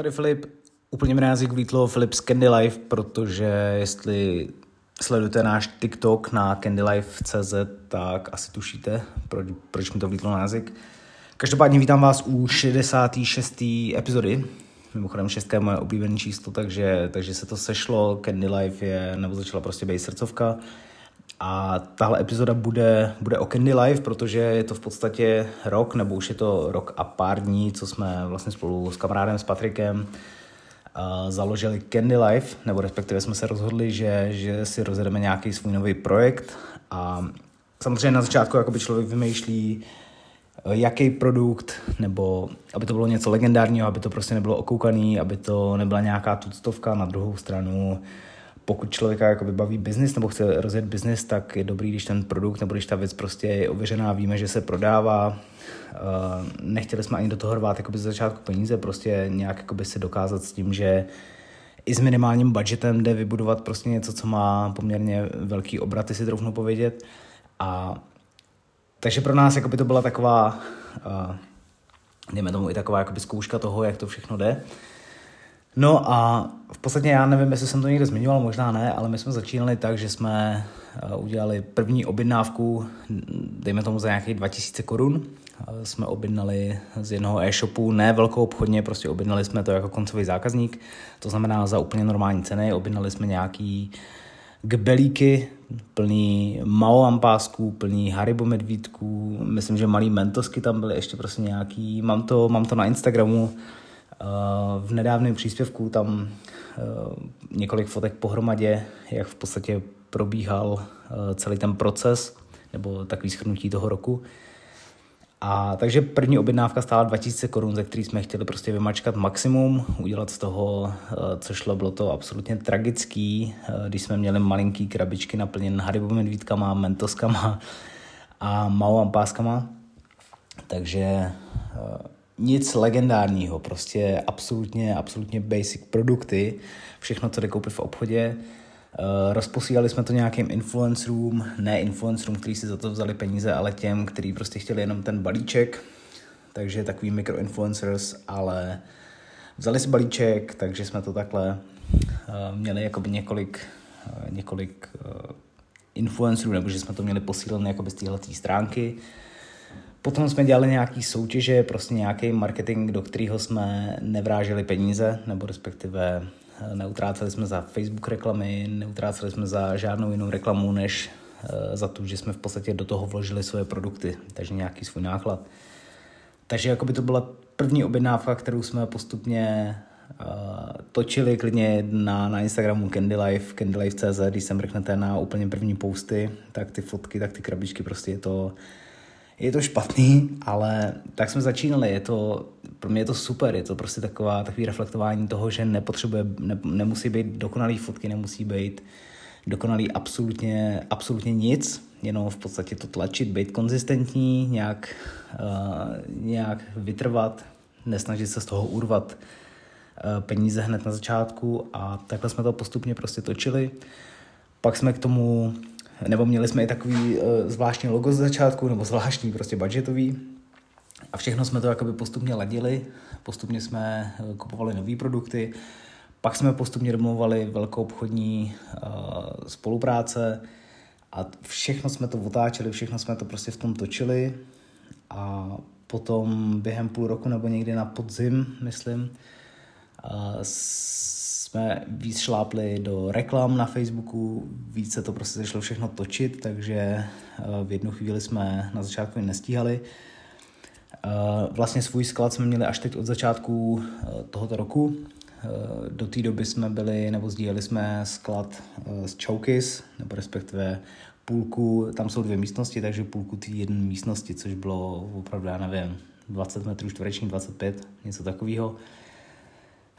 Tady Filip, úplně jazyk vlítlo Filip z Candy Life, protože jestli sledujete náš TikTok na candylife.cz, tak asi tušíte, proč, proč mi to vlítlo na jazyk. Každopádně vítám vás u 66. epizody. Mimochodem 6 je moje oblíbené číslo, takže, takže se to sešlo. Candy Life je, nebo začala prostě být srdcovka. A tahle epizoda bude, bude o Candy Life, protože je to v podstatě rok, nebo už je to rok a pár dní, co jsme vlastně spolu s kamarádem, s Patrikem uh, založili Candy Life, nebo respektive jsme se rozhodli, že, že si rozjedeme nějaký svůj nový projekt. A samozřejmě na začátku jakoby člověk vymýšlí, jaký produkt, nebo aby to bylo něco legendárního, aby to prostě nebylo okoukaný, aby to nebyla nějaká tuctovka na druhou stranu, pokud člověka jakoby baví biznis nebo chce rozjet biznis, tak je dobrý, když ten produkt nebo když ta věc prostě je ověřená, víme, že se prodává. Eh, nechtěli jsme ani do toho rvát jakoby z začátku peníze, prostě nějak jakoby se dokázat s tím, že i s minimálním budgetem jde vybudovat prostě něco, co má poměrně velký obraty, si troufnu povědět. A takže pro nás jakoby to byla taková, uh, dejme tomu i taková jakoby zkouška toho, jak to všechno jde. No a v podstatě já nevím, jestli jsem to někde zmiňoval, možná ne, ale my jsme začínali tak, že jsme eh, udělali první objednávku, dejme tomu za nějakých 2000 korun. Eh, jsme objednali z jednoho e-shopu, ne velkou obchodně, prostě objednali jsme to jako koncový zákazník, to znamená za úplně normální ceny, objednali jsme nějaký gbelíky, plný Mao pásků, plný Haribo medvídků, myslím, že malý mentosky tam byly ještě prostě nějaký, mám to, mám to na Instagramu, v nedávném příspěvku tam eh, několik fotek pohromadě, jak v podstatě probíhal eh, celý ten proces, nebo takový schrnutí toho roku. A takže první objednávka stála 2000 korun, ze který jsme chtěli prostě vymačkat maximum, udělat z toho, eh, co šlo, bylo to absolutně tragický, když jsme měli malinký krabičky naplněné Haribo medvídkama, mentoskama a Mao páskama. Takže nic legendárního, prostě absolutně, absolutně basic produkty, všechno, co jde koupit v obchodě. Uh, rozposílali jsme to nějakým influencerům, ne influencerům, kteří si za to vzali peníze, ale těm, kteří prostě chtěli jenom ten balíček, takže takový microinfluencers, ale vzali si balíček, takže jsme to takhle uh, měli jakoby několik, uh, několik influencerů, nebo že jsme to měli posílené jakoby z téhle stránky. Potom jsme dělali nějaký soutěže, prostě nějaký marketing, do kterého jsme nevráželi peníze, nebo respektive eh, neutráceli jsme za Facebook reklamy, neutráceli jsme za žádnou jinou reklamu, než eh, za to, že jsme v podstatě do toho vložili svoje produkty, takže nějaký svůj náklad. Takže jako by to byla první objednávka, kterou jsme postupně uh, točili klidně na, na Instagramu CandyLife, CandyLife.cz, když sem mrknete na úplně první posty, tak ty fotky, tak ty krabičky, prostě je to je to špatný, ale tak jsme začínali, je to, pro mě je to super, je to prostě taková, takový reflektování toho, že nepotřebuje, ne, nemusí být dokonalý fotky, nemusí být dokonalý absolutně, absolutně nic, jenom v podstatě to tlačit, být konzistentní, nějak, uh, nějak vytrvat, nesnažit se z toho urvat uh, peníze hned na začátku. A takhle jsme to postupně prostě točili. Pak jsme k tomu nebo měli jsme i takový uh, zvláštní logo z začátku, nebo zvláštní prostě budgetový. A všechno jsme to jakoby postupně ladili, postupně jsme uh, kupovali nové produkty, pak jsme postupně domluvali velkou obchodní uh, spolupráce a všechno jsme to otáčeli, všechno jsme to prostě v tom točili a potom během půl roku nebo někdy na podzim, myslím, jsme víc šlápli do reklam na Facebooku, víc se to prostě začalo všechno točit, takže eh, v jednu chvíli jsme na začátku nestíhali. Eh, vlastně svůj sklad jsme měli až teď od začátku eh, tohoto roku. Do té doby jsme byli, nebo sdíleli jsme sklad z Chokis, nebo respektive půlku, tam jsou dvě místnosti, takže půlku té jedné místnosti, což bylo opravdu, já nevím, 20 metrů čtvereční, 25, něco takového.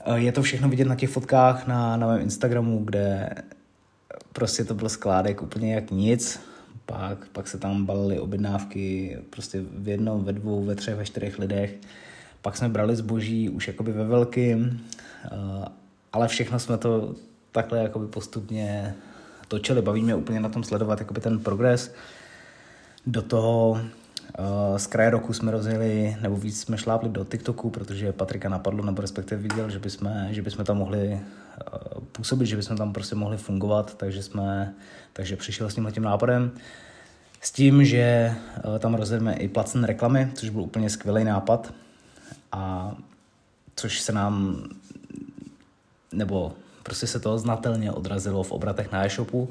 Eh, je to všechno vidět na těch fotkách na, na mém Instagramu, kde prostě to byl skládek úplně jak nic. Pak, pak se tam balily objednávky prostě v jednom, ve dvou, ve třech, ve čtyřech lidech. Pak jsme brali zboží už jakoby ve velkým, eh, ale všechno jsme to takhle jakoby postupně točili. Baví mě úplně na tom sledovat jakoby ten progres. Do toho z kraje roku jsme rozjeli, nebo víc jsme šlápli do TikToku, protože Patrika napadlo, nebo respektive viděl, že bychom, že bychom tam mohli působit, že bychom tam prostě mohli fungovat, takže jsme, takže přišel s tímhle tím nápadem. S tím, že tam rozjedeme i placené reklamy, což byl úplně skvělý nápad a což se nám, nebo prostě se to znatelně odrazilo v obratech na e-shopu,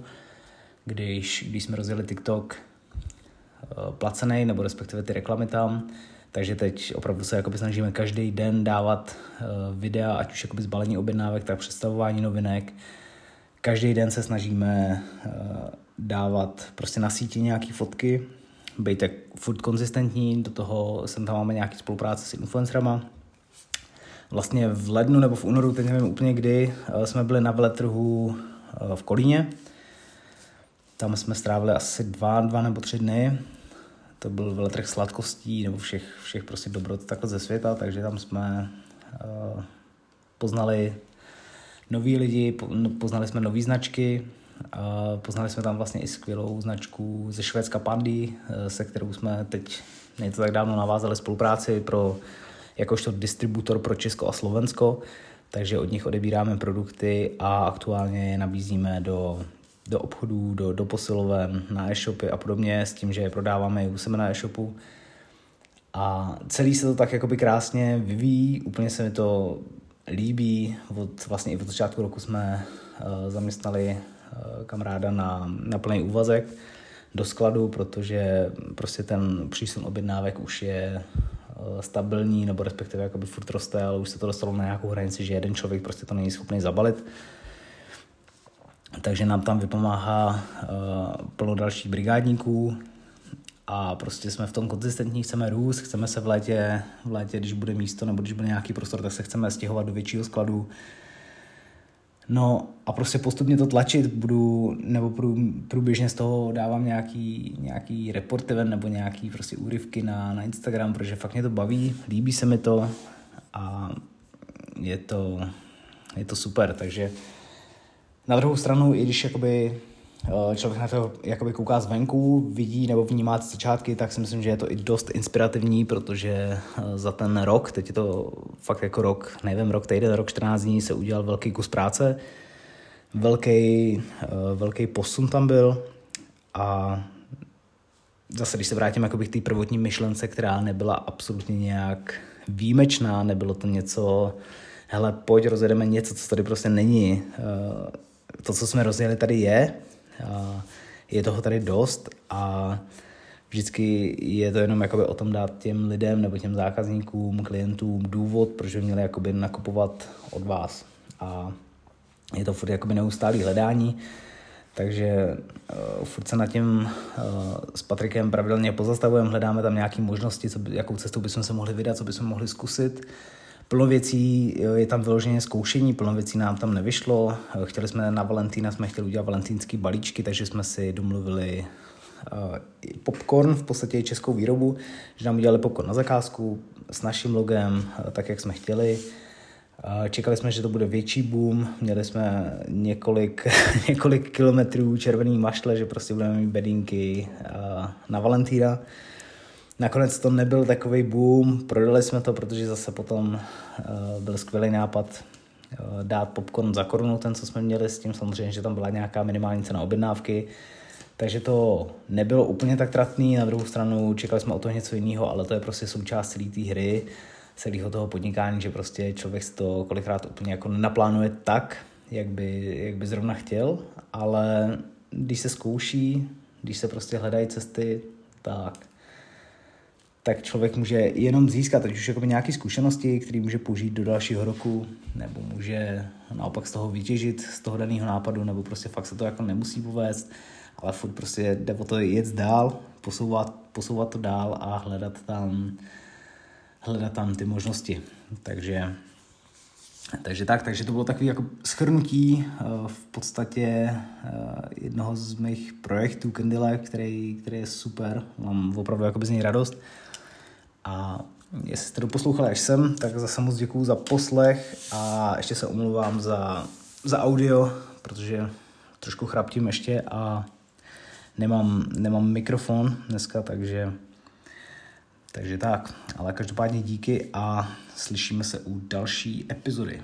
když, když jsme rozjeli TikTok eh, placený, nebo respektive ty reklamy tam, takže teď opravdu se jakoby snažíme každý den dávat uh, videa, ať už jakoby zbalení objednávek, tak představování novinek. Každý den se snažíme uh, dávat prostě na síti nějaké fotky, být tak furt konzistentní, do toho sem tam máme nějaký spolupráce s influencerama. Vlastně v lednu nebo v únoru, teď nevím úplně kdy, jsme byli na veletrhu v Kolíně, tam jsme strávili asi dva, dva nebo tři dny. To byl veletrh sladkostí nebo všech, všech prostě dobrot takhle ze světa, takže tam jsme uh, poznali nový lidi, no, poznali jsme nové značky, uh, poznali jsme tam vlastně i skvělou značku ze Švédska Pandy, uh, se kterou jsme teď to tak dávno navázali spolupráci pro jakožto distributor pro Česko a Slovensko, takže od nich odebíráme produkty a aktuálně je nabízíme do do obchodů, do, do posiloven, na e-shopy a podobně, s tím, že je prodáváme i u sebe na e-shopu. A celý se to tak jakoby krásně vyvíjí, úplně se mi to líbí. Od, vlastně i od začátku roku jsme uh, zaměstnali uh, kamaráda na, na plný úvazek do skladu, protože prostě ten přísun objednávek už je uh, stabilní, nebo respektive jakoby furt roste, ale už se to dostalo na nějakou hranici, že jeden člověk prostě to není schopný zabalit takže nám tam vypomáhá uh, plno dalších brigádníků a prostě jsme v tom konzistentní, chceme růst, chceme se v létě, v létě, když bude místo nebo když bude nějaký prostor, tak se chceme stěhovat do většího skladu. No a prostě postupně to tlačit budu, nebo prů, průběžně z toho dávám nějaký, nějaký report nebo nějaký prostě úryvky na, na Instagram, protože fakt mě to baví, líbí se mi to a je to, je to super, takže na druhou stranu, i když jakoby eh, člověk na to jakoby kouká zvenku, vidí nebo vnímá ty začátky, tak si myslím, že je to i dost inspirativní, protože eh, za ten rok, teď je to fakt jako rok, nevím, rok týden, rok 14 dní se udělal velký kus práce, velký, eh, velký posun tam byl. A zase, když se vrátím k té prvotní myšlence, která nebyla absolutně nějak výjimečná, nebylo to něco, hele, pojď, rozjedeme něco, co tady prostě není to, co jsme rozjeli, tady je. Je toho tady dost a vždycky je to jenom jakoby o tom dát těm lidem nebo těm zákazníkům, klientům důvod, proč by měli jakoby nakupovat od vás. A je to furt jakoby neustálý hledání, takže uh, furt se nad tím uh, s Patrikem pravidelně pozastavujeme, hledáme tam nějaké možnosti, co by, jakou cestou bychom se mohli vydat, co bychom mohli zkusit. Plno věcí je tam vyloženě zkoušení, plno věcí nám tam nevyšlo. Chtěli jsme na Valentína, jsme chtěli udělat valentýnský balíčky, takže jsme si domluvili uh, popcorn, v podstatě českou výrobu, že nám udělali popcorn na zakázku s naším logem, uh, tak jak jsme chtěli. Uh, čekali jsme, že to bude větší boom, měli jsme několik, několik kilometrů červený mašle, že prostě budeme mít bedinky na Valentína. Nakonec to nebyl takový boom, prodali jsme to, protože zase potom uh, byl skvělý nápad uh, dát popcorn za korunu, ten, co jsme měli, s tím. Samozřejmě, že tam byla nějaká minimální cena objednávky, takže to nebylo úplně tak tratný, na druhou stranu čekali jsme o to něco jiného, ale to je prostě součást celé té hry, celého toho podnikání, že prostě člověk to kolikrát úplně jako nenaplánuje tak, jak by, jak by zrovna chtěl, ale když se zkouší, když se prostě hledají cesty, tak tak člověk může jenom získat ať už jakoby nějaké zkušenosti, které může použít do dalšího roku, nebo může naopak z toho vytěžit, z toho daného nápadu, nebo prostě fakt se to jako nemusí povést, ale furt prostě jde o to jet dál, posouvat, posouvat to dál a hledat tam, hledat tam ty možnosti. Takže, takže tak, takže to bylo takové jako schrnutí eh, v podstatě eh, jednoho z mých projektů Candy Life, který, který je super, mám opravdu jako z něj radost. A jestli jste doposlouchali až sem, tak zase moc děkuju za poslech a ještě se omluvám za, za audio, protože trošku chraptím ještě a nemám, nemám mikrofon dneska, takže Takže tak, ale každopádně díky a slyšíme se u další epizody.